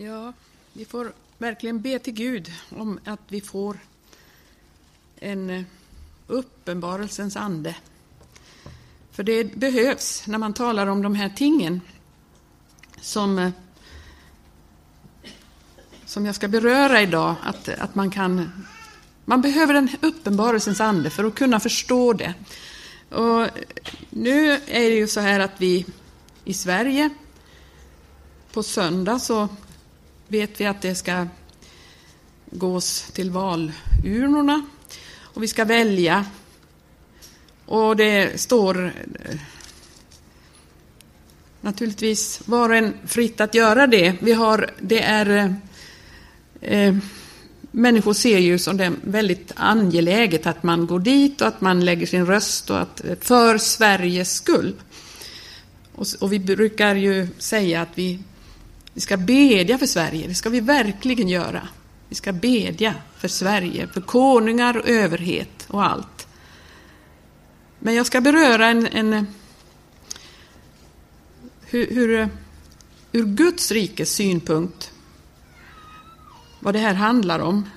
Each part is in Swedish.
Ja, vi får verkligen be till Gud om att vi får en eh, uppenbarelsens ande. För det behövs när man talar om de här tingen som, eh, som jag ska beröra idag, att, att man kan... Man behöver en uppenbarelsens ande för att kunna förstå det. Och nu är det ju så här att vi i Sverige på söndag så vet vi att det ska gås till valurnorna och vi ska välja. Och det står naturligtvis var och en fritt att göra det. Vi har, det är, eh, människor ser ju som det är väldigt angeläget att man går dit och att man lägger sin röst och att, eh, för Sveriges skull. Och, och vi brukar ju säga att vi vi ska bedja för Sverige, det ska vi verkligen göra. Vi ska bedja för Sverige, för konungar och överhet och allt. Men jag ska beröra en, en hur, hur, ur Guds rikes synpunkt vad det här handlar om.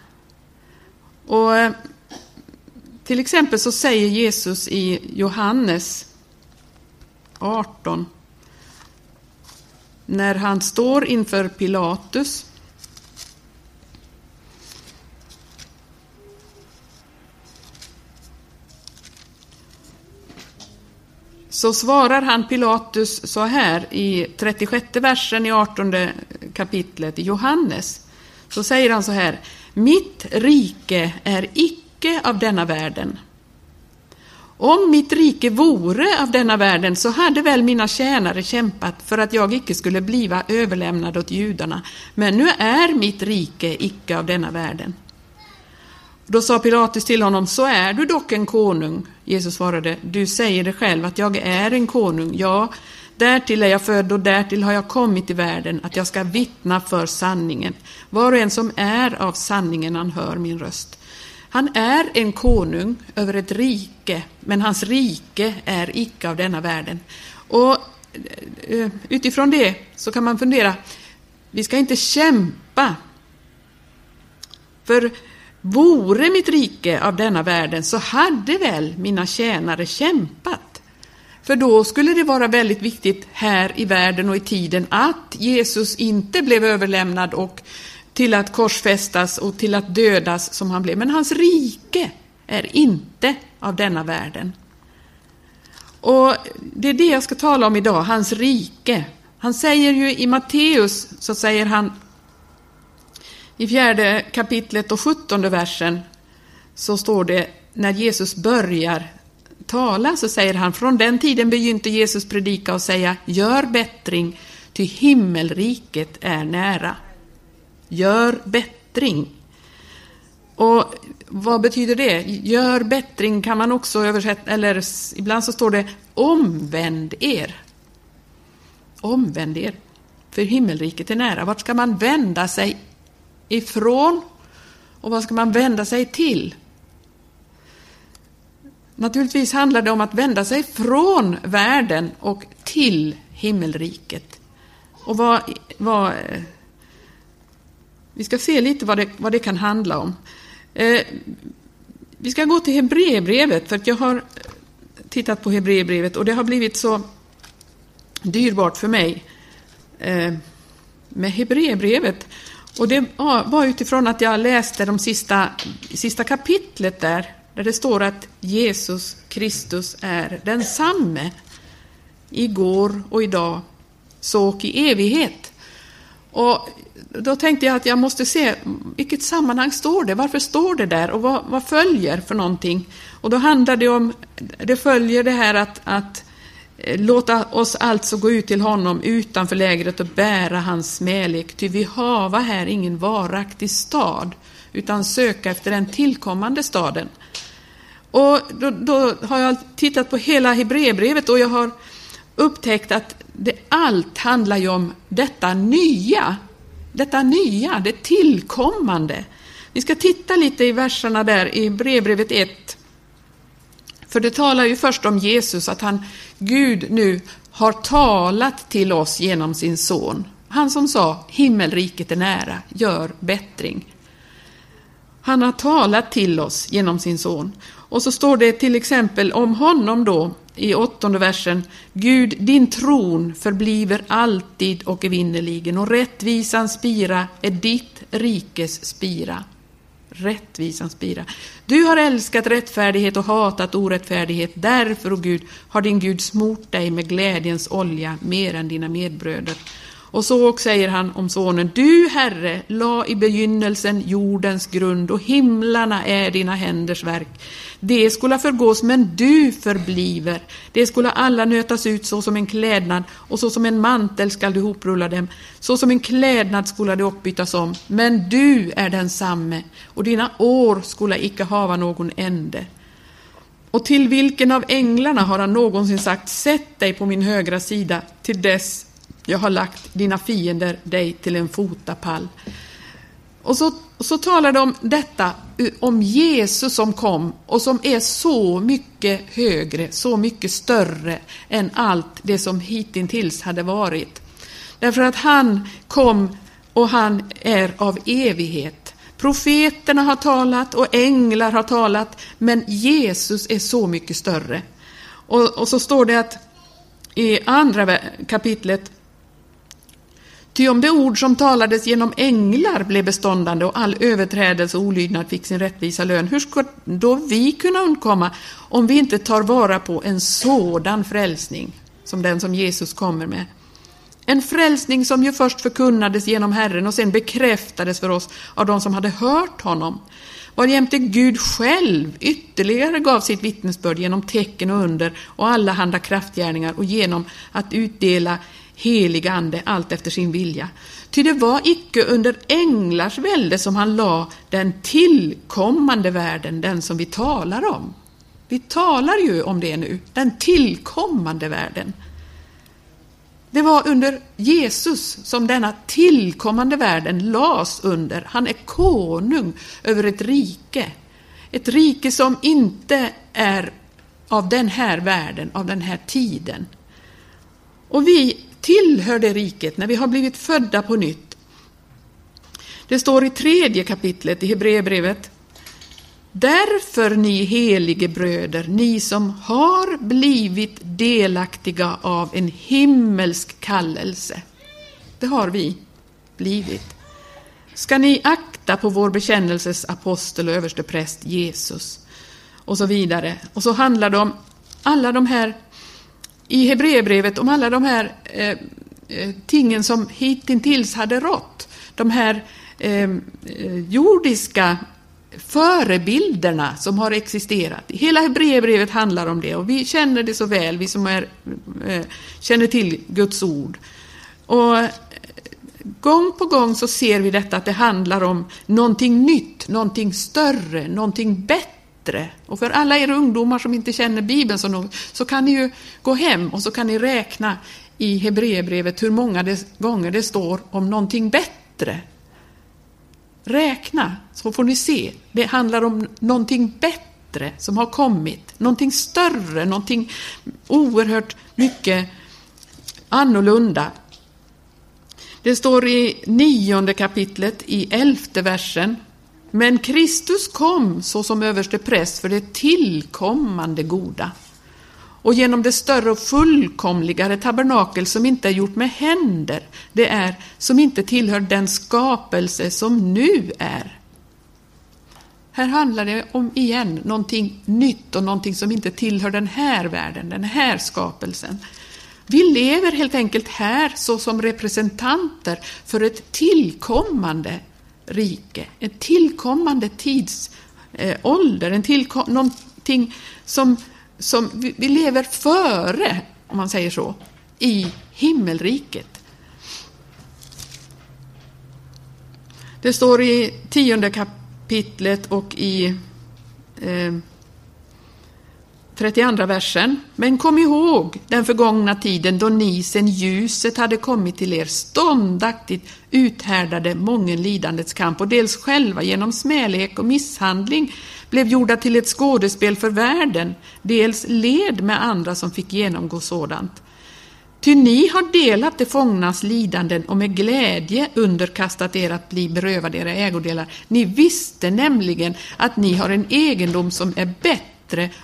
Och Till exempel så säger Jesus i Johannes 18 när han står inför Pilatus så svarar han Pilatus så här i 36 versen i 18 kapitlet i Johannes. Så säger han så här, mitt rike är icke av denna världen. Om mitt rike vore av denna världen så hade väl mina tjänare kämpat för att jag icke skulle bliva överlämnad åt judarna. Men nu är mitt rike icke av denna världen. Då sa Pilatus till honom, så är du dock en konung. Jesus svarade, du säger det själv att jag är en konung. Ja, därtill är jag född och därtill har jag kommit i världen, att jag ska vittna för sanningen. Var och en som är av sanningen, han hör min röst. Han är en konung över ett rike, men hans rike är icke av denna världen. Och eh, eh, utifrån det så kan man fundera, vi ska inte kämpa. För vore mitt rike av denna världen så hade väl mina tjänare kämpat. För då skulle det vara väldigt viktigt här i världen och i tiden att Jesus inte blev överlämnad och till att korsfästas och till att dödas som han blev. Men hans rike är inte av denna världen. Och Det är det jag ska tala om idag, hans rike. Han säger ju i Matteus, så säger han i fjärde kapitlet och sjuttonde versen, så står det när Jesus börjar tala, så säger han, från den tiden begynte Jesus predika och säga, gör bättring, ty himmelriket är nära. Gör bättring. Och vad betyder det? Gör bättring kan man också översätta, eller ibland så står det omvänd er. Omvänd er, för himmelriket är nära. Vart ska man vända sig ifrån och vad ska man vända sig till? Naturligtvis handlar det om att vända sig från världen och till himmelriket. Och vad, vad vi ska se lite vad det, vad det kan handla om. Eh, vi ska gå till Hebreerbrevet, för att jag har tittat på Hebreerbrevet och det har blivit så dyrbart för mig eh, med Hebreerbrevet. Och det var utifrån att jag läste de sista, sista kapitlet där, där det står att Jesus Kristus är densamme igår och idag, så och i evighet. Och då tänkte jag att jag måste se vilket sammanhang står det, varför står det där och vad, vad följer för någonting? Och då handlar det om, det följer det här att, att eh, låta oss alltså gå ut till honom utanför lägret och bära hans smälek, ty vi hava här ingen varaktig stad, utan söka efter den tillkommande staden. Och då, då har jag tittat på hela Hebreerbrevet och jag har upptäckt att allt handlar ju om detta nya detta nya, det tillkommande. Vi ska titta lite i verserna där i brevbrevet 1. För det talar ju först om Jesus, att han, Gud nu har talat till oss genom sin son. Han som sa himmelriket är nära, gör bättring. Han har talat till oss genom sin son. Och så står det till exempel om honom då i åttonde versen. Gud, din tron förbliver alltid och evinnerligen och rättvisans spira är ditt rikes spira. Rättvisans spira. Du har älskat rättfärdighet och hatat orättfärdighet. Därför, o Gud, har din Gud smort dig med glädjens olja mer än dina medbröder. Och så säger han om sonen, du Herre la i begynnelsen jordens grund och himlarna är dina händers verk. Det skulle förgås, men du förbliver. Det skulle alla nötas ut så som en klädnad och så som en mantel skall du hoprulla dem. Så som en klädnad skulle de uppbytas om. Men du är densamme och dina år skulle icke hava någon ände. Och till vilken av änglarna har han någonsin sagt, sätt dig på min högra sida till dess jag har lagt dina fiender dig till en fotapall. Och så, så talar de om detta, om Jesus som kom och som är så mycket högre, så mycket större än allt det som hittills hade varit. Därför att han kom och han är av evighet. Profeterna har talat och änglar har talat, men Jesus är så mycket större. Och, och så står det att i andra kapitlet Ty om det ord som talades genom änglar blev beståndande och all överträdelse och olydnad fick sin rättvisa lön, hur ska då vi kunna undkomma om vi inte tar vara på en sådan frälsning som den som Jesus kommer med? En frälsning som ju först förkunnades genom Herren och sen bekräftades för oss av de som hade hört honom varjämte Gud själv ytterligare gav sitt vittnesbörd genom tecken och under och alla handa kraftgärningar och genom att utdela helig ande allt efter sin vilja. Ty det var icke under änglars välde som han la den tillkommande världen, den som vi talar om. Vi talar ju om det nu, den tillkommande världen. Det var under Jesus som denna tillkommande världen las under. Han är konung över ett rike. Ett rike som inte är av den här världen, av den här tiden. Och vi tillhör det riket när vi har blivit födda på nytt. Det står i tredje kapitlet i Hebreerbrevet. Därför, ni helige bröder, ni som har blivit delaktiga av en himmelsk kallelse. Det har vi blivit. Ska ni akta på vår bekännelses apostel och överste präst Jesus. Och så vidare. Och så handlar det om alla de här i Hebreerbrevet om alla de här eh, eh, tingen som hittills hade rått. De här eh, eh, jordiska förebilderna som har existerat. Hela Hebreerbrevet handlar om det och vi känner det så väl, vi som är, eh, känner till Guds ord. Och eh, Gång på gång så ser vi detta att det handlar om någonting nytt, någonting större, någonting bättre bättre. Och för alla er ungdomar som inte känner Bibeln så, nog, så kan ni ju gå hem och så kan ni räkna i Hebreerbrevet hur många det, gånger det står om någonting bättre. Räkna, så får ni se. Det handlar om någonting bättre som har kommit. Någonting större, någonting oerhört mycket annorlunda. Det står i nionde kapitlet, i elfte versen. Men Kristus kom såsom överste präst för det tillkommande goda och genom det större och fullkomligare tabernakel som inte är gjort med händer, det är som inte tillhör den skapelse som nu är. Här handlar det om, igen, någonting nytt och någonting som inte tillhör den här världen, den här skapelsen. Vi lever helt enkelt här såsom representanter för ett tillkommande rike. En tillkommande tidsålder, eh, en tillkom, någonting som, som vi, vi lever före, om man säger så, i himmelriket. Det står i tionde kapitlet och i eh, 32 versen. Men kom ihåg den förgångna tiden då ni sen ljuset hade kommit till er ståndaktigt uthärdade mången lidandets kamp och dels själva genom smälek och misshandling blev gjorda till ett skådespel för världen, dels led med andra som fick genomgå sådant. Ty ni har delat de fångnas lidanden och med glädje underkastat er att bli berövade era ägodelar. Ni visste nämligen att ni har en egendom som är bättre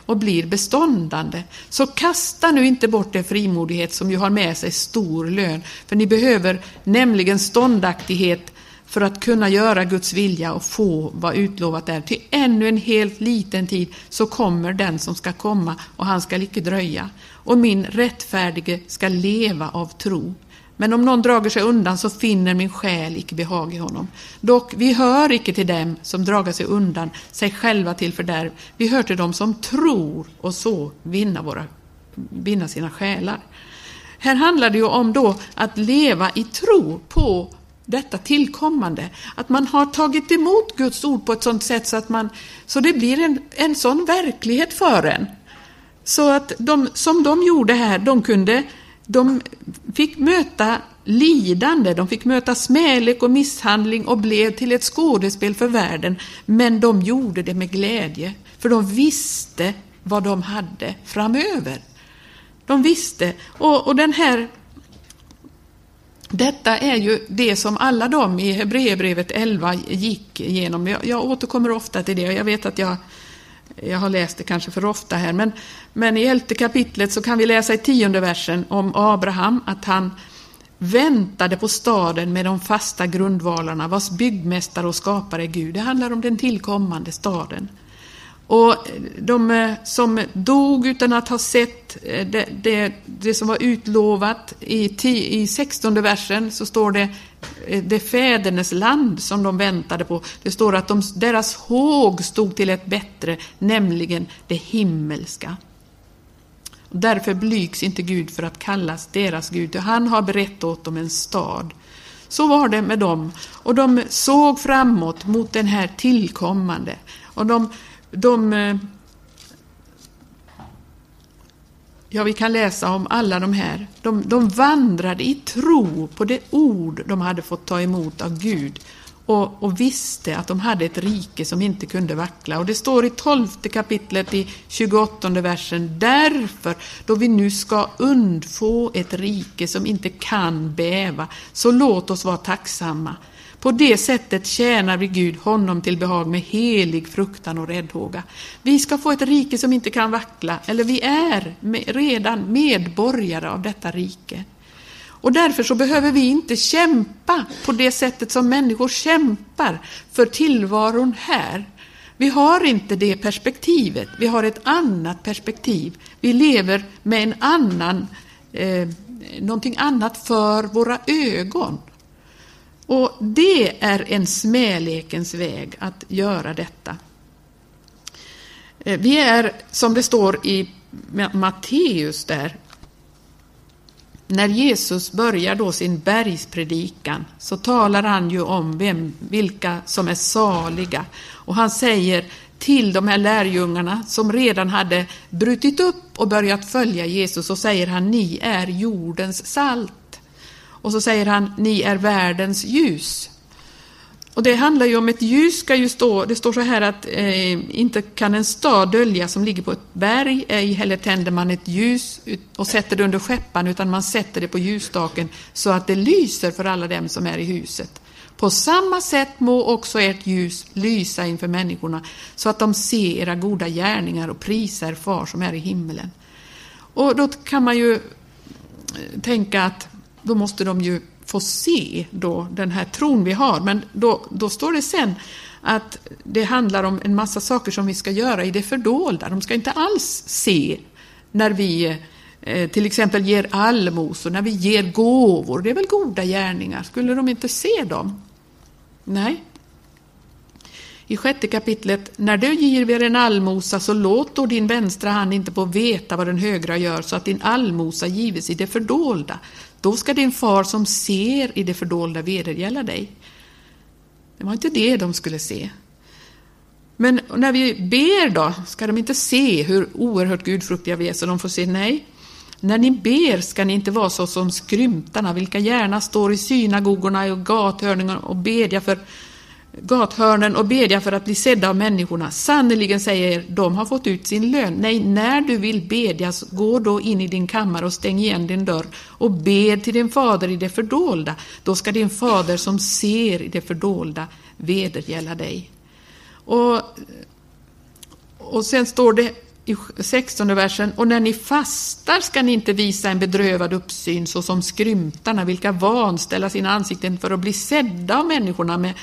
och blir beståndande. Så kasta nu inte bort er frimodighet som ju har med sig stor lön, för ni behöver nämligen ståndaktighet för att kunna göra Guds vilja och få vad utlovat är. Till ännu en helt liten tid så kommer den som ska komma och han skall icke dröja. Och min rättfärdige ska leva av tro. Men om någon drager sig undan så finner min själ icke behag i honom. Dock, vi hör icke till dem som drager sig undan, sig själva till fördärv. Vi hör till dem som tror och så vinna, våra, vinna sina själar. Här handlar det ju om då att leva i tro på detta tillkommande. Att man har tagit emot Guds ord på ett sådant sätt så att man, så det blir en, en sån verklighet för en. Så att de, som de gjorde här, de kunde, de fick möta lidande, de fick möta smälek och misshandling och blev till ett skådespel för världen. Men de gjorde det med glädje, för de visste vad de hade framöver. De visste, och, och den här detta är ju det som alla de i Hebreerbrevet 11 gick igenom. Jag, jag återkommer ofta till det och jag vet att jag, jag har läst det kanske för ofta här. Men, men i elfte kapitlet så kan vi läsa i tionde versen om Abraham, att han väntade på staden med de fasta grundvalarna, vars byggmästare och skapare är Gud. Det handlar om den tillkommande staden. Och de eh, som dog utan att ha sett eh, det, det, det som var utlovat, i, i 16 versen så står det Eh, det fädernes land som de väntade på. Det står att de, deras håg stod till ett bättre, nämligen det himmelska. Därför blygs inte Gud för att kallas deras Gud, han har berett åt dem en stad. Så var det med dem, och de såg framåt mot den här tillkommande. Och de de eh, Ja, vi kan läsa om alla de här. De, de, vandrade i tro på det ord de hade fått ta emot av Gud och, och, visste att de hade ett rike som inte kunde vackla. Och det står i tolfte kapitlet i 28 versen, därför då vi nu ska undfå ett rike som inte kan bäva, så låt oss vara tacksamma. På det sättet tjänar vi Gud honom till behag med helig fruktan och räddhåga. Vi ska få ett rike som inte kan vackla, eller vi är redan medborgare av detta rike. Och därför så behöver vi inte kämpa på det sättet som människor kämpar för tillvaron här. Vi har inte det perspektivet, vi har ett annat perspektiv. Vi lever med en annan, eh, någonting annat för våra ögon. Och det är en smälekens väg att göra detta. Eh, vi är, som det står i Matteus där, när Jesus börjar då sin bergspredikan så talar han ju om vem, vilka som är saliga. Och han säger till de här lärjungarna som redan hade brutit upp och börjat följa Jesus, så säger han, ni är jordens salt. Och så säger han, ni är världens ljus. Och det handlar ju om ett ljus ska ju stå, det står så här att eh, inte kan en stad dölja som ligger på ett berg, ej heller tänder man ett ljus och sätter det under skeppan, utan man sätter det på ljusstaken så att det lyser för alla dem som är i huset. På samma sätt må också ert ljus lysa inför människorna, så att de ser era goda gärningar och prisar far som är i himmelen. Och då kan man ju eh, tänka att då måste de ju få se då den här tron vi har. Men då, då står det sen att det handlar om en massa saker som vi ska göra i det fördolda. De ska inte alls se när vi eh, till exempel ger allmosor, när vi ger gåvor. Det är väl goda gärningar? Skulle de inte se dem? Nej, i sjätte kapitlet, när du ger en allmosa så låt då din vänstra hand inte få veta vad den högra gör så att din allmosa gives i det fördolda. Då ska din far som ser i det fördolda vedergälla dig. Det var inte det de skulle se. Men när vi ber då, ska de inte se hur oerhört gudfruktiga vi är så de får se nej. När ni ber ska ni inte vara så som skrymtarna, vilka gärna står i synagogorna och gathörningarna och bedja för gathörnen och bedja för att bli sedda av människorna. Sannerligen säger er, de har fått ut sin lön. Nej, när du vill bedja, gå då in i din kammare och stäng igen din dörr och bed till din fader i det fördolda. Då ska din fader som ser i det fördolda vedergälla dig. Och, och sen står det i 16 versen, och när ni fastar ska ni inte visa en bedrövad uppsyn såsom skrymtarna, vilka vanställa sina ansikten för att bli sedda av människorna med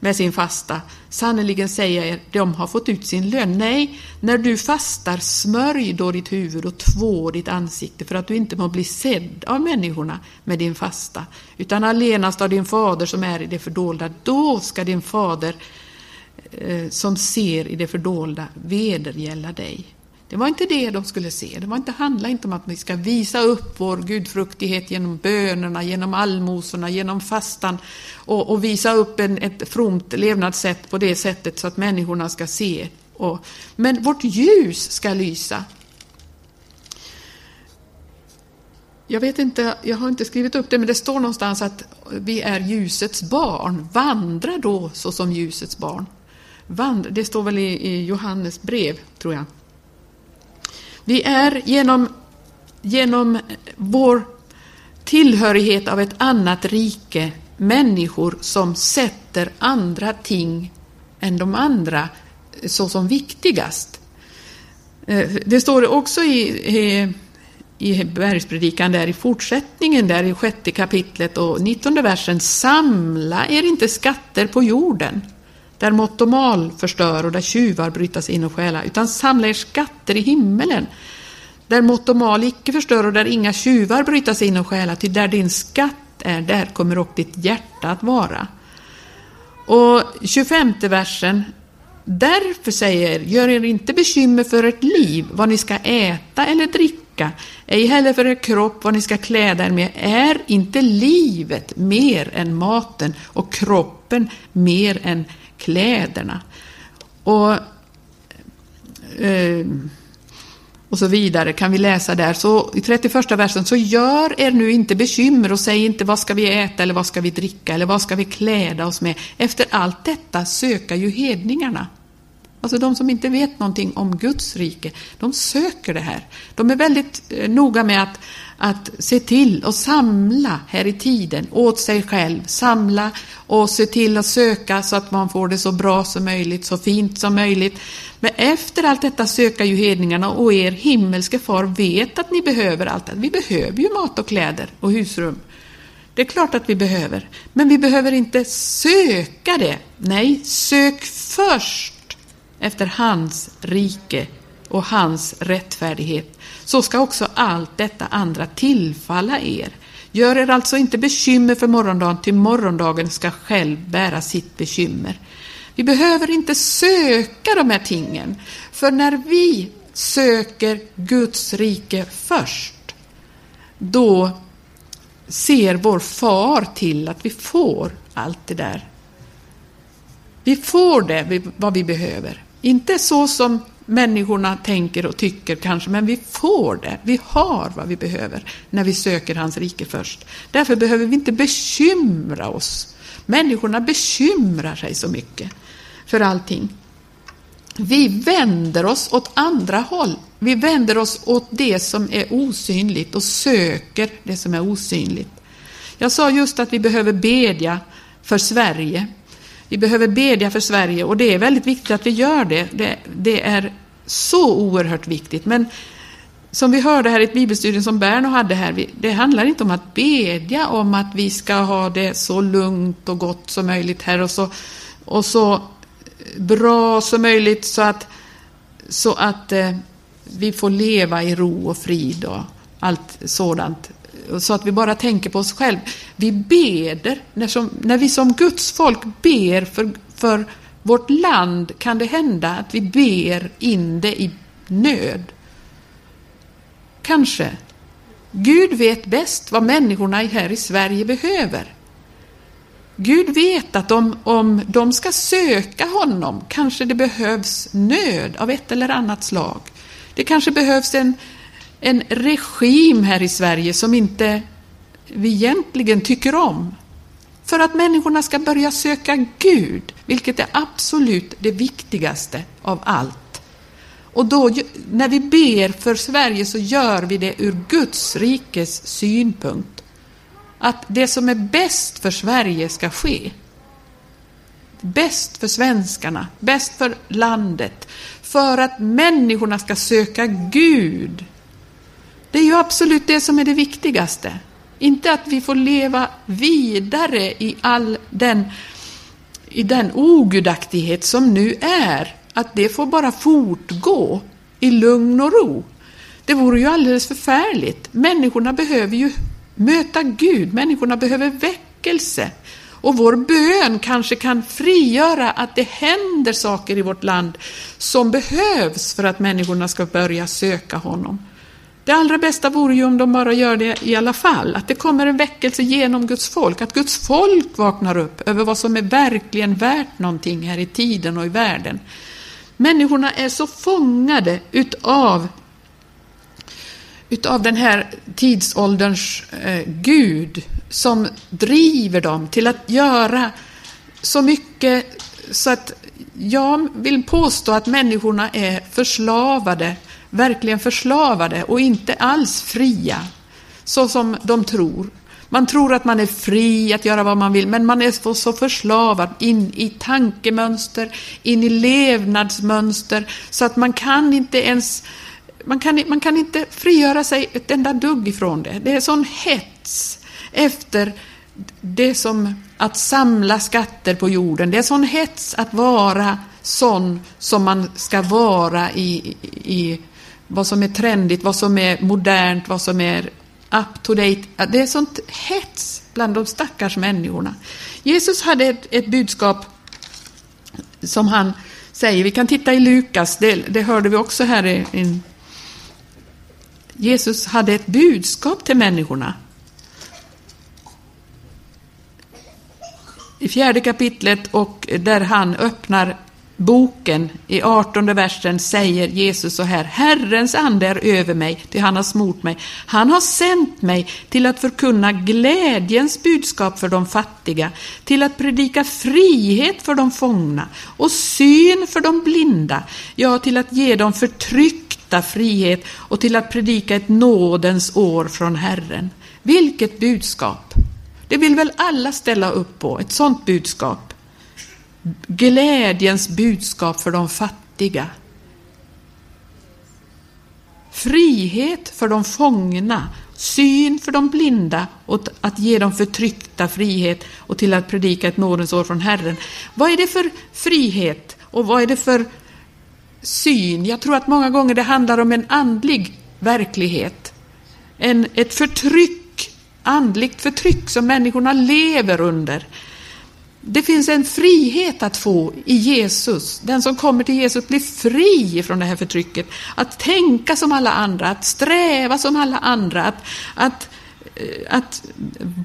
med sin fasta. Sannerligen säger jag er, de har fått ut sin lön. Nej, när du fastar, smörj då ditt huvud och två ditt ansikte för att du inte må bli sedd av människorna med din fasta, utan allenast av din fader som är i det fördolda. Då ska din fader eh, som ser i det fördolda vedergälla dig. Det var inte det de skulle se. Det var inte, handla inte om att vi ska visa upp vår gudfruktighet genom bönerna, genom allmosorna, genom fastan och, och visa upp en, ett fromt levnadssätt på det sättet så att människorna ska se. Och, men vårt ljus ska lysa. Jag vet inte, jag har inte skrivit upp det, men det står någonstans att vi är ljusets barn. Vandra då såsom ljusets barn. Vandra, det står väl i, i Johannes brev, tror jag. Vi är genom, genom vår tillhörighet av ett annat rike människor som sätter andra ting än de andra såsom viktigast. Eh, det står också i, i, i bergspredikan där i fortsättningen, där i sjätte kapitlet och nittonde versen. Samla er inte skatter på jorden där mått och mal förstör och där tjuvar brytas in och stjäla, utan samla er skatter i himmelen, där mått och mal icke förstör och där inga tjuvar brytas in och stjäla, till där din skatt är, där kommer också ditt hjärta att vara. Och 25 versen, Därför säger er, gör er inte bekymmer för ert liv, vad ni ska äta eller dricka, ej heller för er kropp, vad ni ska kläda er med. Är inte livet mer än maten och kroppen mer än kläderna. Och, eh, och så vidare kan vi läsa där. Så i 31 versen, så gör er nu inte bekymmer och säg inte vad ska vi äta eller vad ska vi dricka eller vad ska vi kläda oss med. Efter allt detta söker ju hedningarna. Alltså de som inte vet någonting om Guds rike, de söker det här. De är väldigt eh, noga med att, att se till och samla här i tiden åt sig själv. Samla och se till att söka så att man får det så bra som möjligt, så fint som möjligt. Men efter allt detta söker ju hedningarna och er himmelske far vet att ni behöver allt det. Vi behöver ju mat och kläder och husrum. Det är klart att vi behöver, men vi behöver inte söka det. Nej, sök först efter hans rike och hans rättfärdighet, så ska också allt detta andra tillfalla er. Gör er alltså inte bekymmer för morgondagen, till morgondagen ska själv bära sitt bekymmer. Vi behöver inte söka de här tingen, för när vi söker Guds rike först, då ser vår far till att vi får allt det där. Vi får det, vad vi behöver. Inte så som människorna tänker och tycker kanske, men vi får det. Vi har vad vi behöver när vi söker hans rike först. Därför behöver vi inte bekymra oss. Människorna bekymrar sig så mycket för allting. Vi vänder oss åt andra håll. Vi vänder oss åt det som är osynligt och söker det som är osynligt. Jag sa just att vi behöver bedja för Sverige. Vi behöver bedja för Sverige och det är väldigt viktigt att vi gör det. Det, det är så oerhört viktigt. Men som vi hörde här i ett bibelstudium som Berno hade här, det handlar inte om att bedja om att vi ska ha det så lugnt och gott som möjligt här och så, och så bra som möjligt så att, så att eh, vi får leva i ro och frid och allt sådant så att vi bara tänker på oss själva. Vi beder, när, som, när vi som Guds folk ber för, för vårt land kan det hända att vi ber in det i nöd. Kanske. Gud vet bäst vad människorna här i Sverige behöver. Gud vet att om, om de ska söka honom kanske det behövs nöd av ett eller annat slag. Det kanske behövs en, en regim här i Sverige som inte vi egentligen tycker om. För att människorna ska börja söka Gud, vilket är absolut det viktigaste av allt. Och då, när vi ber för Sverige så gör vi det ur Guds rikes synpunkt. Att det som är bäst för Sverige ska ske. Bäst för svenskarna, bäst för landet. För att människorna ska söka Gud. Det är ju absolut det som är det viktigaste. Inte att vi får leva vidare i all den, i den ogudaktighet som nu är. Att det får bara fortgå i lugn och ro. Det vore ju alldeles förfärligt. Människorna behöver ju möta Gud, människorna behöver väckelse. Och vår bön kanske kan frigöra att det händer saker i vårt land som behövs för att människorna ska börja söka honom. Det allra bästa vore ju om de bara gör det i alla fall, att det kommer en väckelse genom Guds folk, att Guds folk vaknar upp över vad som är verkligen värt någonting här i tiden och i världen. Människorna är så fångade utav utav den här tidsålderns eh, Gud som driver dem till att göra så mycket så att jag vill påstå att människorna är förslavade verkligen förslavade och inte alls fria, så som de tror. Man tror att man är fri att göra vad man vill, men man är så förslavad in i tankemönster, in i levnadsmönster, så att man kan inte ens man kan, man kan inte frigöra sig ett enda dugg ifrån det. Det är sån hets efter det som att samla skatter på jorden. Det är sån hets att vara sån som man ska vara i, i vad som är trendigt, vad som är modernt, vad som är up to date. Det är sånt hets bland de stackars människorna. Jesus hade ett, ett budskap som han säger, vi kan titta i Lukas, det, det hörde vi också här i, i Jesus hade ett budskap till människorna. I fjärde kapitlet och där han öppnar boken, i 18 versen, säger Jesus så här. Herrens ande är över mig, till han har smort mig. Han har sänt mig till att förkunna glädjens budskap för de fattiga, till att predika frihet för de fångna och syn för de blinda, ja, till att ge dem förtryckta frihet och till att predika ett nådens år från Herren. Vilket budskap! Det vill väl alla ställa upp på, ett sådant budskap glädjens budskap för de fattiga. Frihet för de fångna, syn för de blinda och att ge dem förtryckta frihet och till att predika ett nådens år från Herren. Vad är det för frihet och vad är det för syn? Jag tror att många gånger det handlar om en andlig verklighet. En, ett förtryck, andligt förtryck som människorna lever under. Det finns en frihet att få i Jesus. Den som kommer till Jesus blir fri från det här förtrycket. Att tänka som alla andra, att sträva som alla andra, att, att, eh, att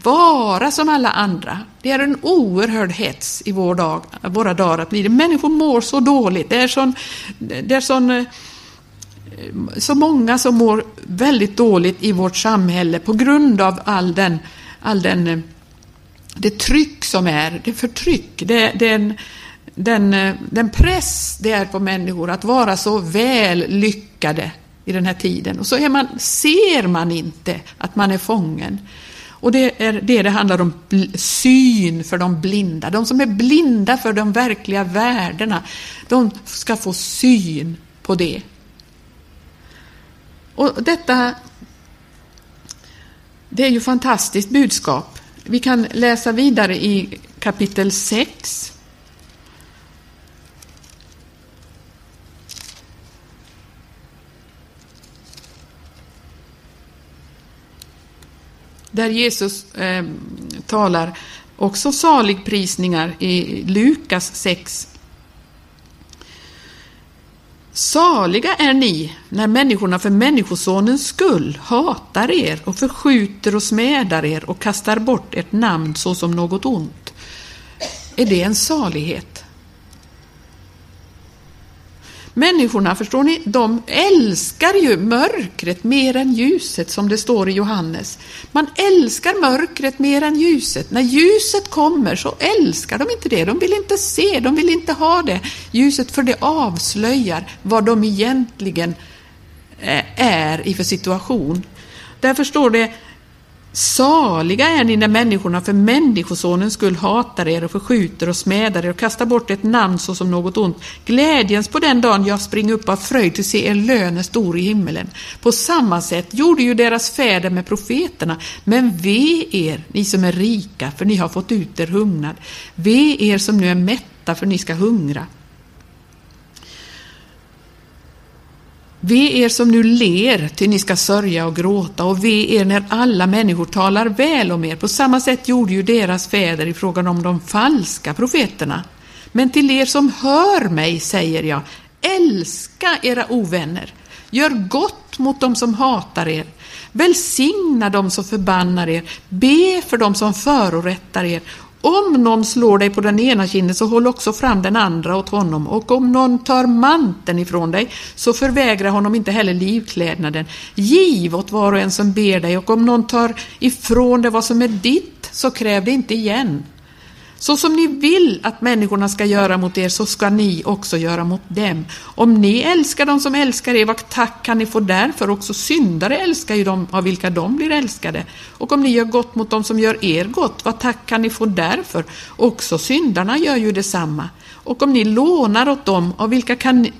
vara som alla andra. Det är en oerhörd hets i vår dag, våra dagar att bli det. Människor mår så dåligt. Det är, sån, det är sån, eh, så många som mår väldigt dåligt i vårt samhälle på grund av all den, all den eh, det tryck som är, det förtryck, det, den, den, den press det är på människor att vara så väl lyckade i den här tiden. Och så är man, ser man inte att man är fången. Och det är det det handlar om, syn för de blinda. De som är blinda för de verkliga värdena, de ska få syn på det. Och detta, det är ju fantastiskt budskap. Vi kan läsa vidare i kapitel 6. Där Jesus eh, talar också saligprisningar i Lukas 6, Saliga är ni när människorna för Människosonens skull hatar er och förskjuter och smädar er och kastar bort ert namn såsom något ont. Är det en salighet? Människorna, förstår ni, de älskar ju mörkret mer än ljuset som det står i Johannes. Man älskar mörkret mer än ljuset. När ljuset kommer så älskar de inte det. De vill inte se, de vill inte ha det ljuset för det avslöjar vad de egentligen eh, är i för situation. Därför står det Saliga är ni när människorna för Människosonens skull hatar er och förskjuter och smädar er och kastar bort ett namn såsom något ont. Glädjens på den dagen jag springer upp av fröjd till se er lön är stor i himmelen. På samma sätt gjorde ju deras fäder med profeterna. Men ve er, ni som är rika, för ni har fått ut er hungnad. Ve er som nu är mätta, för ni ska hungra. Ve er som nu ler, till ni ska sörja och gråta, och ve er när alla människor talar väl om er. På samma sätt gjorde ju deras fäder i frågan om de falska profeterna. Men till er som hör mig säger jag, älska era ovänner, gör gott mot dem som hatar er, välsigna dem som förbannar er, be för dem som förorättar er om någon slår dig på den ena kinden så håll också fram den andra åt honom och om någon tar manteln ifrån dig så förvägra honom inte heller livklädnaden. Giv åt var och en som ber dig och om någon tar ifrån dig vad som är ditt så kräv det inte igen. Så som ni vill att människorna ska göra mot er, så ska ni också göra mot dem. Om ni älskar dem som älskar er, vad tack kan ni få därför? Också syndare älskar ju dem av vilka de blir älskade. Och om ni gör gott mot dem som gör er gott, vad tack kan ni få därför? Också syndarna gör ju detsamma. Och om ni lånar åt dem, av vilka kan ni,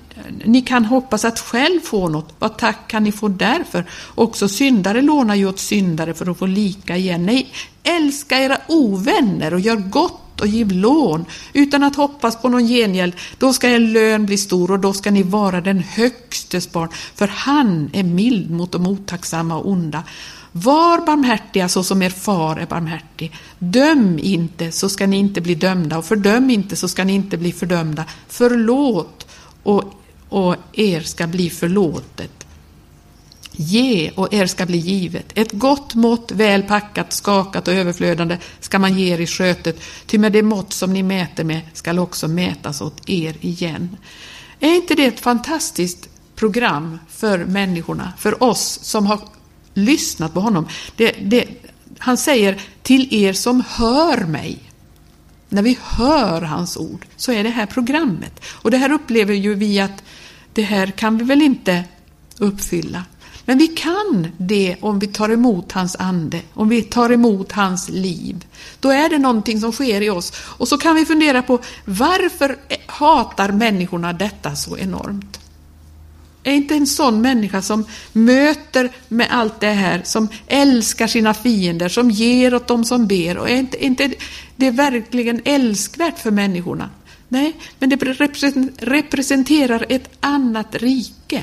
ni kan hoppas att själv få något, vad tack kan ni få därför? Också syndare lånar ju åt syndare för att få lika igen. Nej, älska era ovänner och gör gott och giv lån utan att hoppas på någon gengäld. Då ska er lön bli stor och då ska ni vara den högstes barn, för han är mild mot de otacksamma och onda. Var barmhärtiga så som er far är barmhärtig. Döm inte så ska ni inte bli dömda och fördöm inte så ska ni inte bli fördömda. Förlåt och, och er ska bli förlåtet. Ge och er ska bli givet. Ett gott mått, väl packat, skakat och överflödande ska man ge er i skötet, ty med det mått som ni mäter med skall också mätas åt er igen. Är inte det ett fantastiskt program för människorna, för oss som har lyssnat på honom? Det, det, han säger till er som hör mig. När vi hör hans ord så är det här programmet. Och det här upplever ju vi att det här kan vi väl inte uppfylla. Men vi kan det om vi tar emot hans ande, om vi tar emot hans liv. Då är det någonting som sker i oss. Och så kan vi fundera på varför hatar människorna detta så enormt? Är inte en sån människa som möter med allt det här, som älskar sina fiender, som ger åt dem som ber, och är inte, inte det verkligen älskvärt för människorna? Nej, men det representerar ett annat rike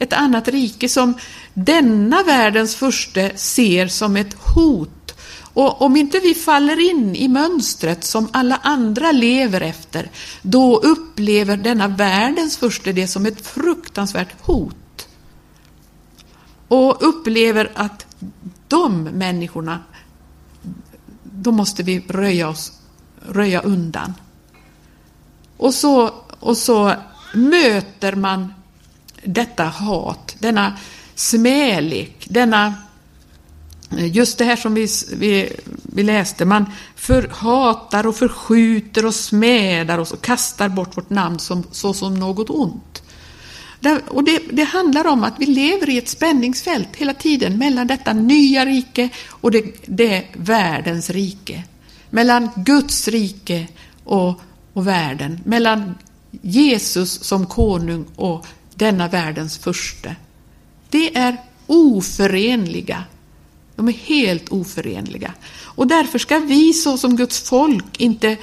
ett annat rike som denna världens furste ser som ett hot. Och om inte vi faller in i mönstret som alla andra lever efter, då upplever denna världens furste det som ett fruktansvärt hot. Och upplever att de människorna, då måste vi röja oss, röja undan. Och så, och så möter man detta hat, denna smälek, denna eh, Just det här som vi, vi, vi läste, man förhatar och förskjuter och smädar oss och kastar bort vårt namn som, så som något ont. Det, och det, det, handlar om att vi lever i ett spänningsfält hela tiden mellan detta nya rike och det, det världens rike. Mellan Guds rike och, och världen. Mellan Jesus som konung och denna världens furste. Det är oförenliga. De är helt oförenliga. Och därför ska vi så som Guds folk inte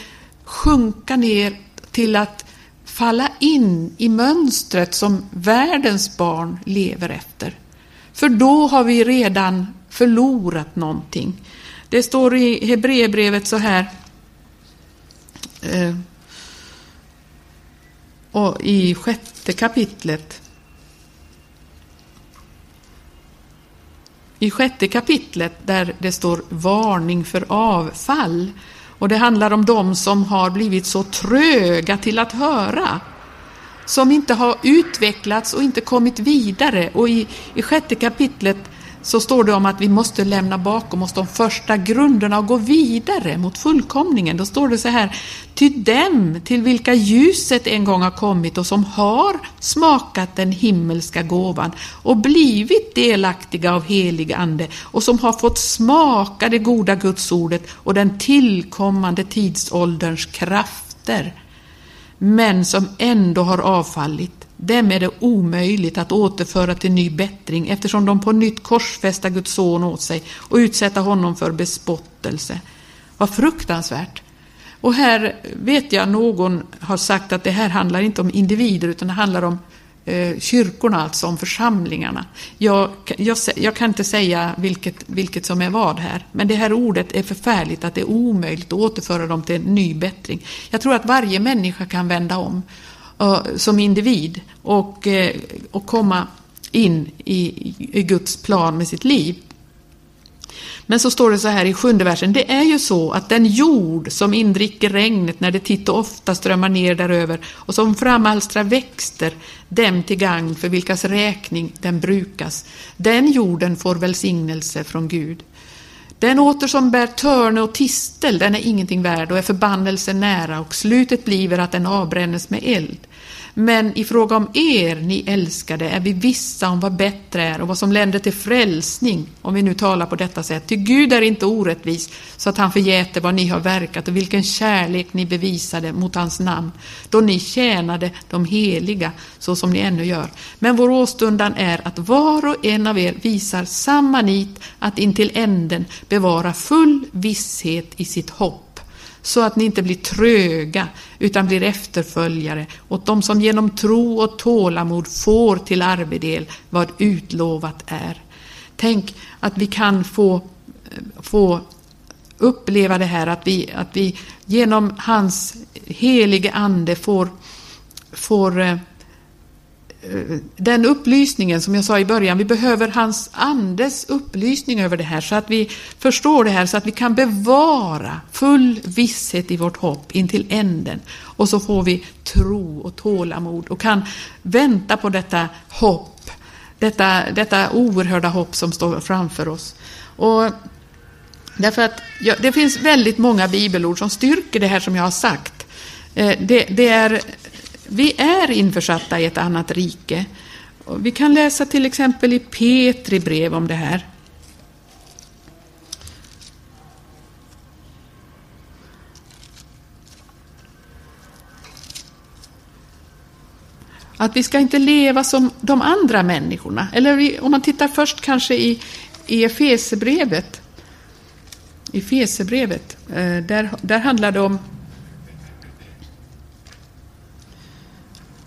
sjunka ner till att falla in i mönstret som världens barn lever efter. För då har vi redan förlorat någonting. Det står i Hebreerbrevet så här eh, och i sjätte kapitlet. I sjätte kapitlet där det står varning för avfall. Och det handlar om de som har blivit så tröga till att höra. som inte har utvecklats och inte kommit vidare. Och i, i sjätte kapitlet så står det om att vi måste lämna bakom oss de första grunderna och gå vidare mot fullkomningen. Då står det så här, ty dem till vilka ljuset en gång har kommit och som har smakat den himmelska gåvan och blivit delaktiga av helig ande och som har fått smaka det goda gudsordet och den tillkommande tidsålderns krafter men som ändå har avfallit dem är det omöjligt att återföra till ny bättring eftersom de på nytt korsfästa Guds son åt sig och utsätta honom för bespottelse. Vad fruktansvärt! Och här vet jag någon har sagt att det här handlar inte om individer utan det handlar om eh, kyrkorna, alltså om församlingarna. Jag, jag, jag, kan inte säga vilket, vilket som är vad här, men det här ordet är förfärligt att det är omöjligt att återföra dem till en ny bättring. Jag tror att varje människa kan vända om som individ och, eh, och komma in i, i Guds plan med sitt liv. Men så står det så här i sjunde versen. Det är ju så att den jord som indricker regnet när det titt och ofta strömmar ner däröver och som framalstrar växter, dem till gagn för vilkas räkning den brukas, den jorden får välsignelse från Gud. Den åter som bär törne och tistel, den är ingenting värd och är förbannelse nära och slutet bliver att den avbrännes med eld. Men i fråga om er, ni älskade, är vi vissa om vad bättre är och vad som länder till frälsning, om vi nu talar på detta sätt. Ty Gud är inte orättvis, så att han förgäter vad ni har verkat och vilken kärlek ni bevisade mot hans namn, då ni tjänade de heliga, så som ni ännu gör. Men vår åstundan är att var och en av er visar samma nit att intill änden bevara full visshet i sitt hopp så att ni inte blir tröga utan blir efterföljare åt de som genom tro och tålamod får till arvedel vad utlovat är. Tänk att vi kan få, eh, få uppleva det här att vi, att vi genom hans helige ande får, får eh, Eh, den upplysningen som jag sa i början, vi behöver hans andes upplysning över det här så att vi förstår det här, så att vi kan bevara full visshet i vårt hopp intill änden. Och så får vi tro och tålamod och kan vänta på detta hopp, detta, detta oerhörda hopp som står framför oss. Och därför att ja, det finns väldigt många bibelord som styrker det här som jag har sagt. Eh, det, det är vi är införsatta i ett annat rike. Vi kan läsa till exempel i Petri brev om det här. Att vi ska inte leva som de andra människorna. Eller om man tittar först kanske i, i Efesebrevet. I Efesebrevet, eh, där, där handlar det om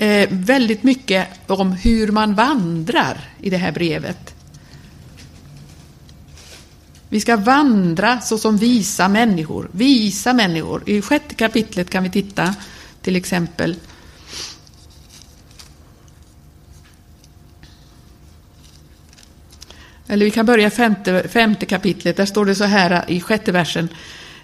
eh, väldigt mycket om hur man vandrar i det här brevet. Vi ska vandra såsom visa människor. Visa människor. I sjätte kapitlet kan vi titta till exempel. Eller vi kan börja femte, femte kapitlet. Där står det så här i sjätte versen.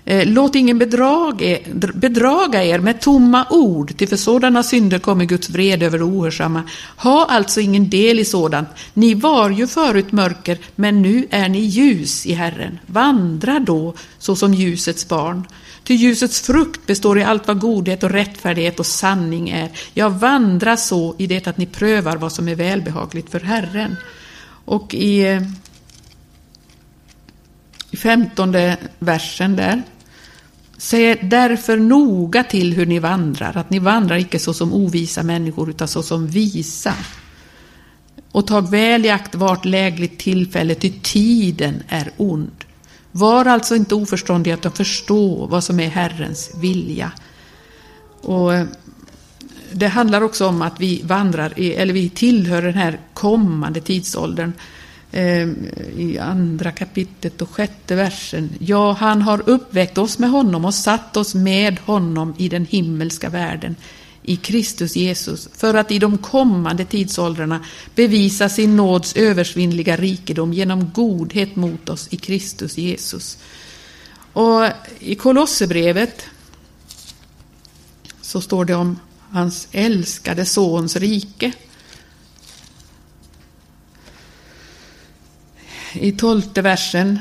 Eh, låt ingen bedraga er med tomma ord, till för sådana synder kommer Guds vrede över ohörsamma. Ha alltså ingen del i sådant. Ni var ju förut mörker, men nu är ni ljus i Herren. Vandra då såsom ljusets barn. Ty ljusets frukt består i allt vad godhet och rättfärdighet och sanning är. Ja, vandra så i det att ni prövar vad som är välbehagligt för Herren. Och i, eh, i femtonde versen där Se därför noga till hur ni vandrar, att ni vandrar icke så som ovisa människor, utan så som visa. Och tag väl i akt vart lägligt tillfälle, ty tiden är ond. Var alltså inte oförståndiga utan förstå vad som är Herrens vilja. Och eh, det handlar också om att vi vandrar, eller vi tillhör den här kommande tidsåldern. Ehm, I andra kapitlet och sjätte versen. Ja, han har uppväckt oss med honom och satt oss med honom i den himmelska världen i Kristus Jesus för att i de kommande tidsåldrarna bevisa sin nåds översvinnliga rikedom genom godhet mot oss i Kristus Jesus. Och i Kolosserbrevet så står det om hans älskade sons rike. I tolfte versen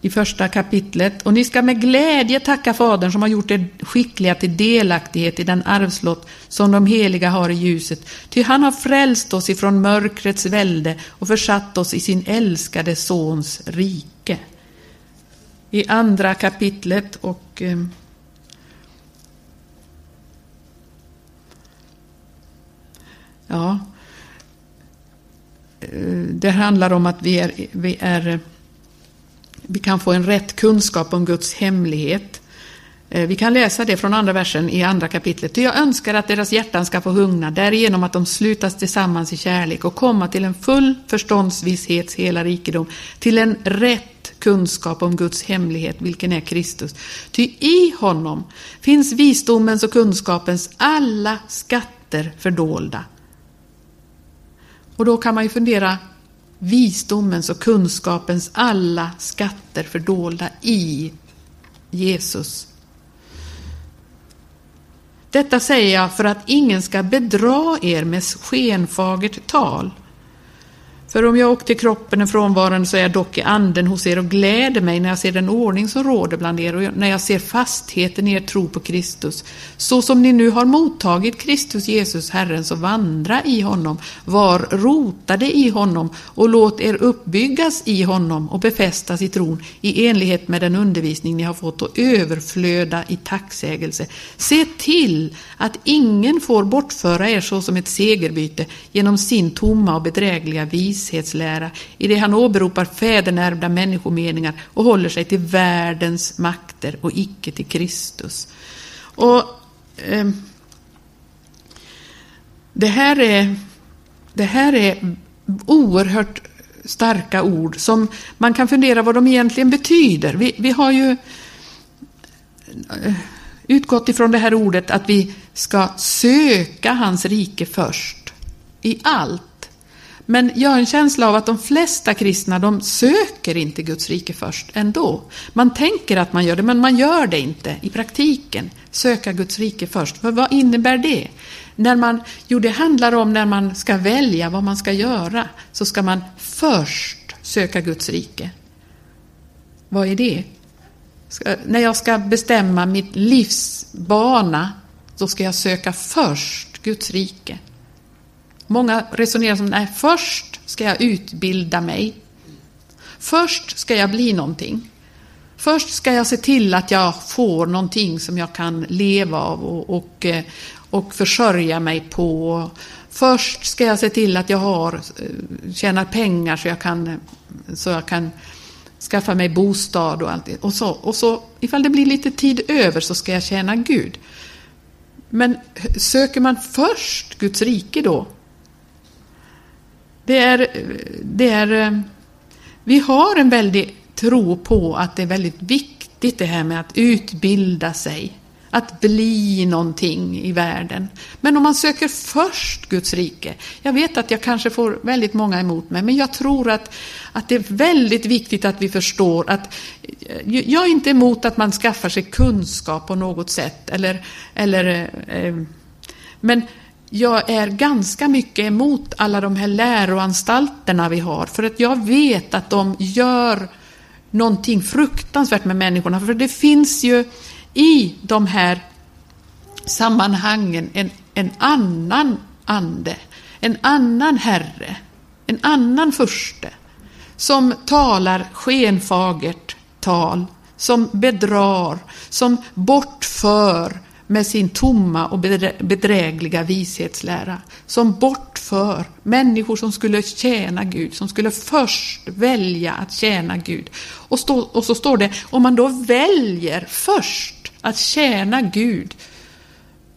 i första kapitlet. Och ni ska med glädje tacka Fadern som har gjort er skickliga till delaktighet i den arvslott som de heliga har i ljuset. Ty han har frälst oss ifrån mörkrets välde och försatt oss i sin älskade Sons rike. I andra kapitlet och eh, Ja, det handlar om att vi är, vi är vi kan få en rätt kunskap om Guds hemlighet. Eh, vi kan läsa det från andra versen i andra kapitlet. jag önskar att deras hjärtan ska få hungna, därigenom att de slutas tillsammans i kärlek och komma till en full förståndsvisshets hela rikedom, till en rätt kunskap om Guds hemlighet, vilken är Kristus. Ty i honom finns visdomens och kunskapens alla skatter fördolda. Och då kan man ju fundera, visdomens och kunskapens alla skatter fördolda i Jesus. Detta säger jag för att ingen ska bedra er med skenfagert tal. För om jag åkte kroppen är frånvarande så är jag dock i anden hos er och gläder mig när jag ser den ordning som råder bland er och när jag ser fastheten i er tro på Kristus. Så som ni nu har mottagit Kristus Jesus Herren så vandra i honom, var rotade i honom och låt er uppbyggas i honom och befästas i tron i enlighet med den undervisning ni har fått och överflöda i tacksägelse. Se till att ingen får bortföra er så som ett segerbyte genom sin tomma och bedrägliga vis vishetslära i det han åberopar fädernärvda människomeningar och håller sig till världens makter och icke till Kristus. Och eh, det, här är, det här är oerhört starka ord som man kan fundera vad de egentligen betyder. Vi, vi har ju eh, utgått ifrån det här ordet att vi ska söka hans rike först i allt. Men jag har en känsla av att de flesta kristna, de söker inte Guds rike först ändå. Man tänker att man gör det, men man gör det inte i praktiken. Söka Guds rike först. För vad innebär det? När man, jo, det handlar om när man ska välja vad man ska göra, så ska man först söka Guds rike. Vad är det? Ska, när jag ska bestämma mitt livs bana, då ska jag söka först Guds rike. Många resonerar som, nej, först ska jag utbilda mig. Först ska jag bli någonting. Först ska jag se till att jag får någonting som jag kan leva av och, och, eh, och försörja mig på. Först ska jag se till att jag har, eh, tjänar pengar så jag kan, så jag kan skaffa mig bostad och allt det. Och så, och så, ifall det blir lite tid över så ska jag tjäna Gud. Men söker man först Guds rike då, det är, det är, eh, vi har en väldig tro på att det är väldigt viktigt det här med att utbilda sig, att bli någonting i världen. Men om man söker först Guds rike, jag vet att jag kanske får väldigt många emot mig, men jag tror att, att det är väldigt viktigt att vi förstår att eh, jag är inte emot att man skaffar sig kunskap på något sätt, eller, eller eh, eh men jag är ganska mycket emot alla de här läroanstalterna vi har, för att jag vet att de gör någonting fruktansvärt med människorna. För det finns ju i de här sammanhangen en, en annan ande, en annan herre, en annan furste, som talar skenfagert tal, som bedrar, som bortför, med sin tomma och bedrägliga vishetslära som bortför människor som skulle tjäna Gud, som skulle först välja att tjäna Gud. Och, stå, och så står det, om man då väljer först att tjäna Gud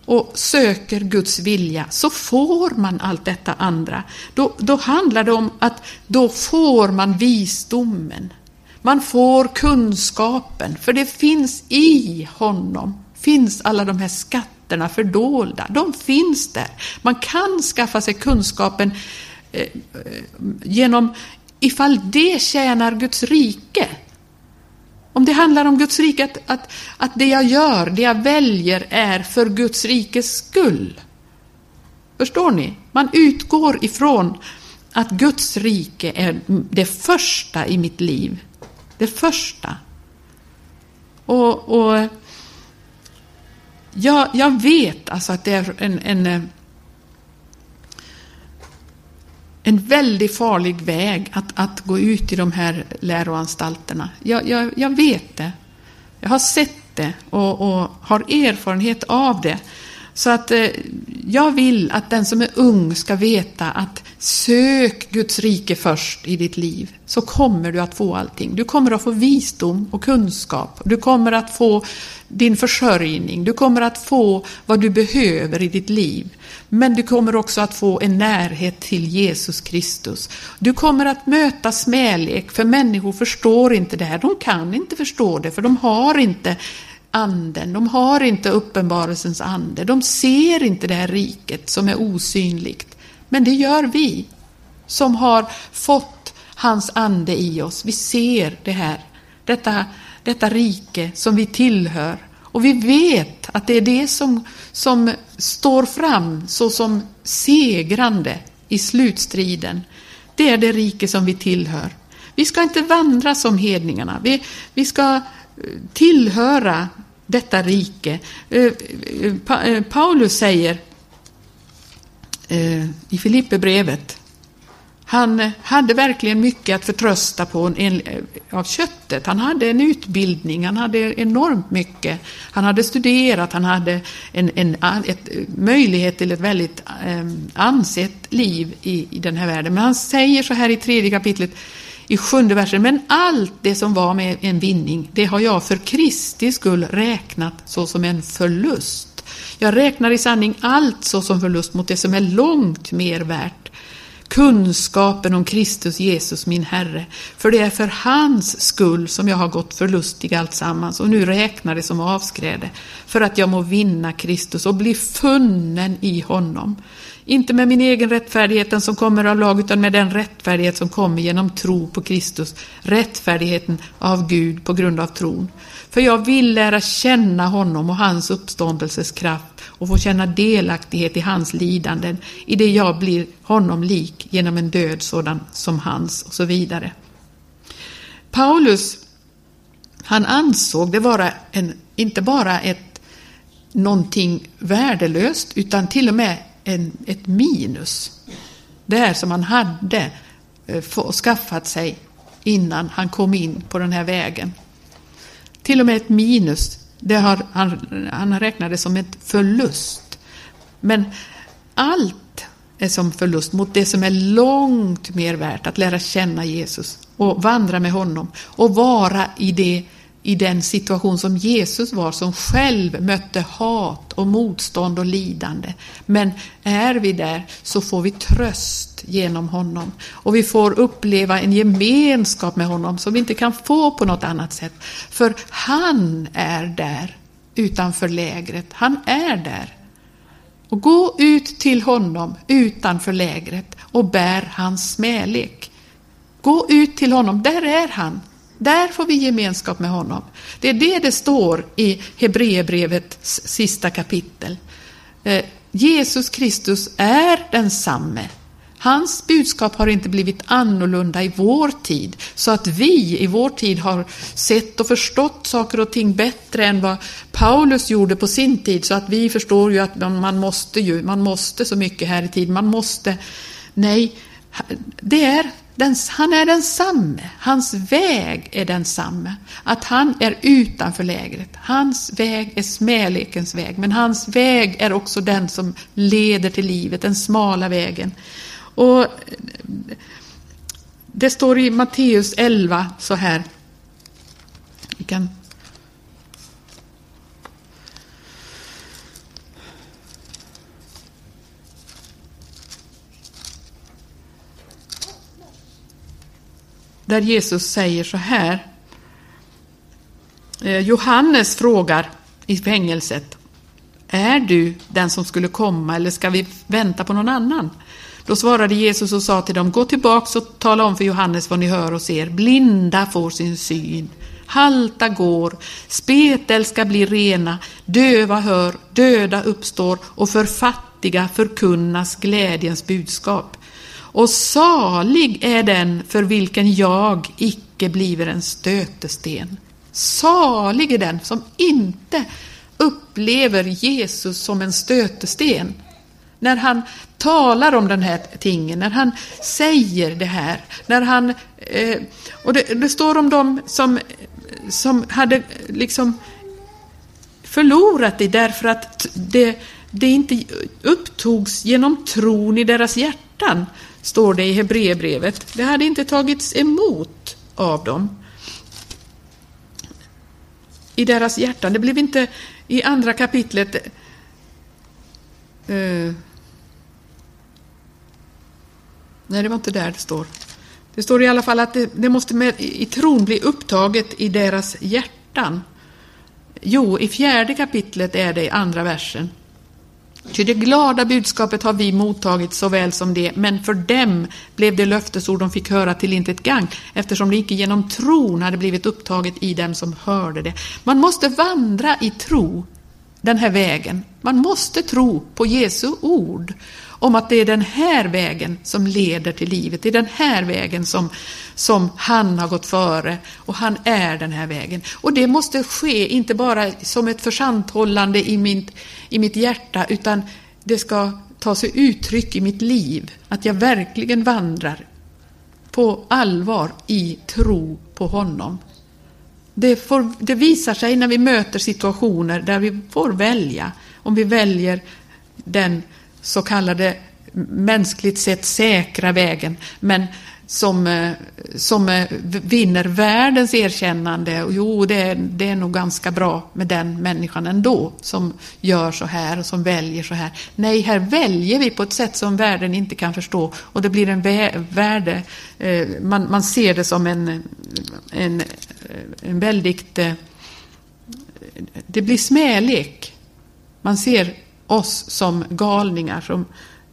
och söker Guds vilja så får man allt detta andra. Då, då handlar det om att då får man visdomen. Man får kunskapen, för det finns i honom finns alla de här skatterna fördolda. De finns där. Man kan skaffa sig kunskapen eh, eh, genom, ifall det tjänar Guds rike. Om det handlar om Guds rike, att, att, att det jag gör, det jag väljer är för Guds rikes skull. Förstår ni? Man utgår ifrån att Guds rike är det första i mitt liv. Det första. Och, och jag, jag vet alltså att det är en, en, eh, en väldigt farlig väg att, att gå ut i de här läroanstalterna. Jag, jag, jag vet det. Jag har sett det och, och har erfarenhet av det. Så att eh, jag vill att den som är ung ska veta att sök Guds rike först i ditt liv, så kommer du att få allting. Du kommer att få visdom och kunskap. Du kommer att få din försörjning. Du kommer att få vad du behöver i ditt liv. Men du kommer också att få en närhet till Jesus Kristus. Du kommer att möta smälek, för människor förstår inte det här. De kan inte förstå det, för de har inte anden, de har inte uppenbarelsens ande, de ser inte det här riket som är osynligt. Men det gör vi, som har fått hans ande i oss. Vi ser det här, detta, detta rike som vi tillhör. Och vi vet att det är det som, som står fram såsom segrande i slutstriden. Det är det rike som vi tillhör. Vi ska inte vandra som hedningarna. Vi, vi ska eh, tillhöra detta rike. Eh, eh, Paulus säger eh, i Filipperbrevet han hade verkligen mycket att förtrösta på eh, av köttet. Han hade en utbildning, han hade enormt mycket. Han hade studerat, han hade en, en ett, eh, möjlighet till ett väldigt ehm, ansett liv i, i den här världen. Men han säger så här i tredje kapitlet i sjunde versen. Men allt det som var med en vinning, det har jag för Kristi skull räknat såsom en förlust. Jag räknar i sanning allt såsom förlust mot det som är långt mer värt. Kunskapen om Kristus Jesus min Herre. För det är för hans skull som jag har gått förlustig alltsammans och nu räknar det som avskräde. För att jag må vinna Kristus och bli funnen i honom inte med min egen rättfärdighet, den som kommer av lag, utan med den rättfärdighet som kommer genom tro på Kristus. Rättfärdigheten av Gud på grund av tron. För jag vill lära känna honom och hans uppståndelses kraft och få känna delaktighet i hans lidanden, i det jag blir honom lik genom en död sådan som hans, och så vidare. Paulus, han ansåg det vara en, inte bara ett någonting värdelöst, utan till och med en, ett minus. Det här som han hade eh, skaffat sig innan han kom in på den här vägen. Till och med ett minus, det har, han, han räknade som ett förlust. Men allt är som förlust mot det som är långt mer värt, att lära känna Jesus och vandra med honom och vara i det i den situation som Jesus var, som själv mötte hat och motstånd och lidande. Men är vi där så får vi tröst genom honom och vi får uppleva en gemenskap med honom som vi inte kan få på något annat sätt. För han är där utanför lägret. Han är där. Och gå ut till honom utanför lägret och bär hans smälek. Gå ut till honom, där är han. Där får vi gemenskap med honom. Det är det det står i Hebreerbrevets sista kapitel. Eh, Jesus Kristus är densamme. Hans budskap har inte blivit annorlunda i vår tid, så att vi i vår tid har sett och förstått saker och ting bättre än vad Paulus gjorde på sin tid, så att vi förstår ju att man måste ju, man måste så mycket här i tiden, man måste. Nej, det är han är densamme, hans väg är densamme. Att han är utanför lägret. Hans väg är smälekens väg, men hans väg är också den som leder till livet, den smala vägen. Och eh, Det står i Matteus 11 så här. Vi kan där Jesus säger så här. Eh, Johannes frågar i fängelset. Är du den som skulle komma eller ska vi vänta på någon annan? Då svarade Jesus och sa till dem, gå tillbaks och tala om för Johannes vad ni hör och ser. Blinda får sin syn, halta går, spetälska blir rena, döva hör, döda uppstår och för fattiga förkunnas glädjens budskap. Och salig är den för vilken jag icke bliver en stötesten. Salig är den som inte upplever Jesus som en stötesten. När han talar om den här tingen, när han säger det här, när han... Eh, och det, det, står om dem som, som hade liksom förlorat det därför att det, det inte upptogs genom tron i deras hjärtan, står det i Hebreerbrevet. Det hade inte tagits emot av dem i deras hjärtan. Det blev inte i andra kapitlet eh, Nej, det var inte där det står. Det står i alla fall att det, det måste med, i tron bli upptaget i deras hjärtan. Jo, i fjärde kapitlet är det i andra versen. Ty det glada budskapet har vi mottagit såväl som det, men för dem blev det löftesord de fick höra till intet gang, eftersom det icke genom tron hade blivit upptaget i dem som hörde det. Man måste vandra i tro den här vägen. Man måste tro på Jesu ord om att det är den här vägen som leder till livet. Det är den här vägen som, som han har gått före och han är den här vägen. Och det måste ske inte bara som ett försanthållande i mitt, i mitt hjärta utan det ska ta sig uttryck i mitt liv. Att jag verkligen vandrar på allvar i tro på honom. Det, får, det visar sig när vi möter situationer där vi får välja. Om vi väljer den så kallade mänskligt sett säkra vägen, men som, eh, som eh, vinner världens erkännande. Och jo, det är, det är nog ganska bra med den människan ändå, som gör så här och som väljer så här. Nej, här väljer vi på ett sätt som världen inte kan förstå och det blir en värde, eh, man, man ser det som en, en, en väldigt, det blir smälek. Man ser oss som galningar som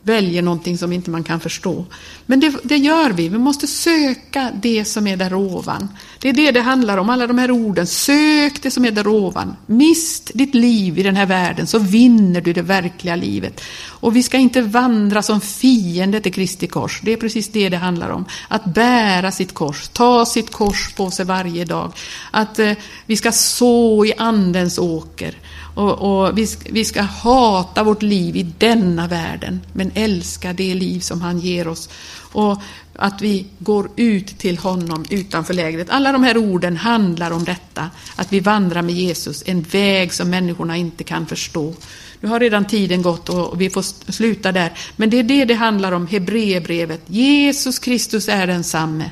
väljer någonting som inte man kan förstå. Men det, det, gör vi. Vi måste söka det som är där ovan. Det är det det handlar om, alla de här orden. Sök det som är där ovan. Mist ditt liv i den här världen så vinner du det verkliga livet. Och vi ska inte vandra som fiende till Kristi kors. Det är precis det det handlar om. Att bära sitt kors, ta sitt kors på sig varje dag. Att eh, vi ska så i andens åker. Och, och vi, vi, ska hata vårt liv i denna världen, men älska det liv som han ger oss. Och att vi går ut till honom utanför lägret. Alla de här orden handlar om detta, att vi vandrar med Jesus, en väg som människorna inte kan förstå. Nu har redan tiden gått och vi får sluta där. Men det är det det handlar om, Hebreerbrevet. Jesus Kristus är densamme.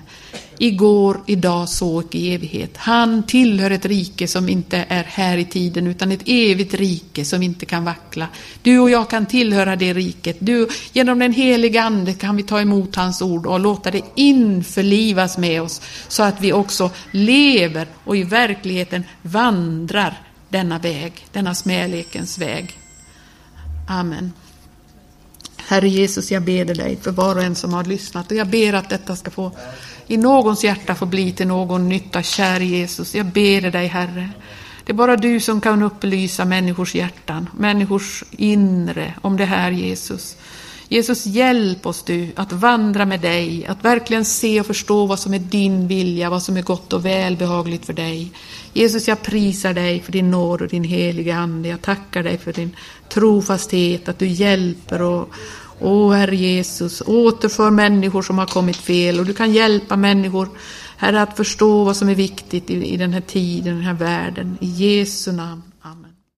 Igår, idag, så och i evighet. Han tillhör ett rike som inte är här i tiden utan ett evigt rike som inte kan vackla. Du och jag kan tillhöra det riket. Du, genom den heliga Ande kan vi ta emot hans ord och låta det införlivas med oss så att vi också lever och i verkligheten vandrar denna väg, denna smälekens väg. Amen. Herre Jesus, jag ber dig för var och en som har lyssnat och jag ber att detta ska få i någons hjärta få bli till någon nytta. Kär Jesus, jag ber dig Herre. Det är bara du som kan upplysa människors hjärtan, människors inre om det här Jesus. Jesus, hjälp oss du att vandra med dig, att verkligen se och förstå vad som är din vilja, vad som är gott och välbehagligt för dig. Jesus, jag prisar dig för din nåd och din heliga Ande. Jag tackar dig för din trofasthet, att du hjälper och, Åh, Herre Jesus, återför människor som har kommit fel och du kan hjälpa människor, Herre, att förstå vad som är viktigt i, i den här tiden, den här världen. I Jesu namn.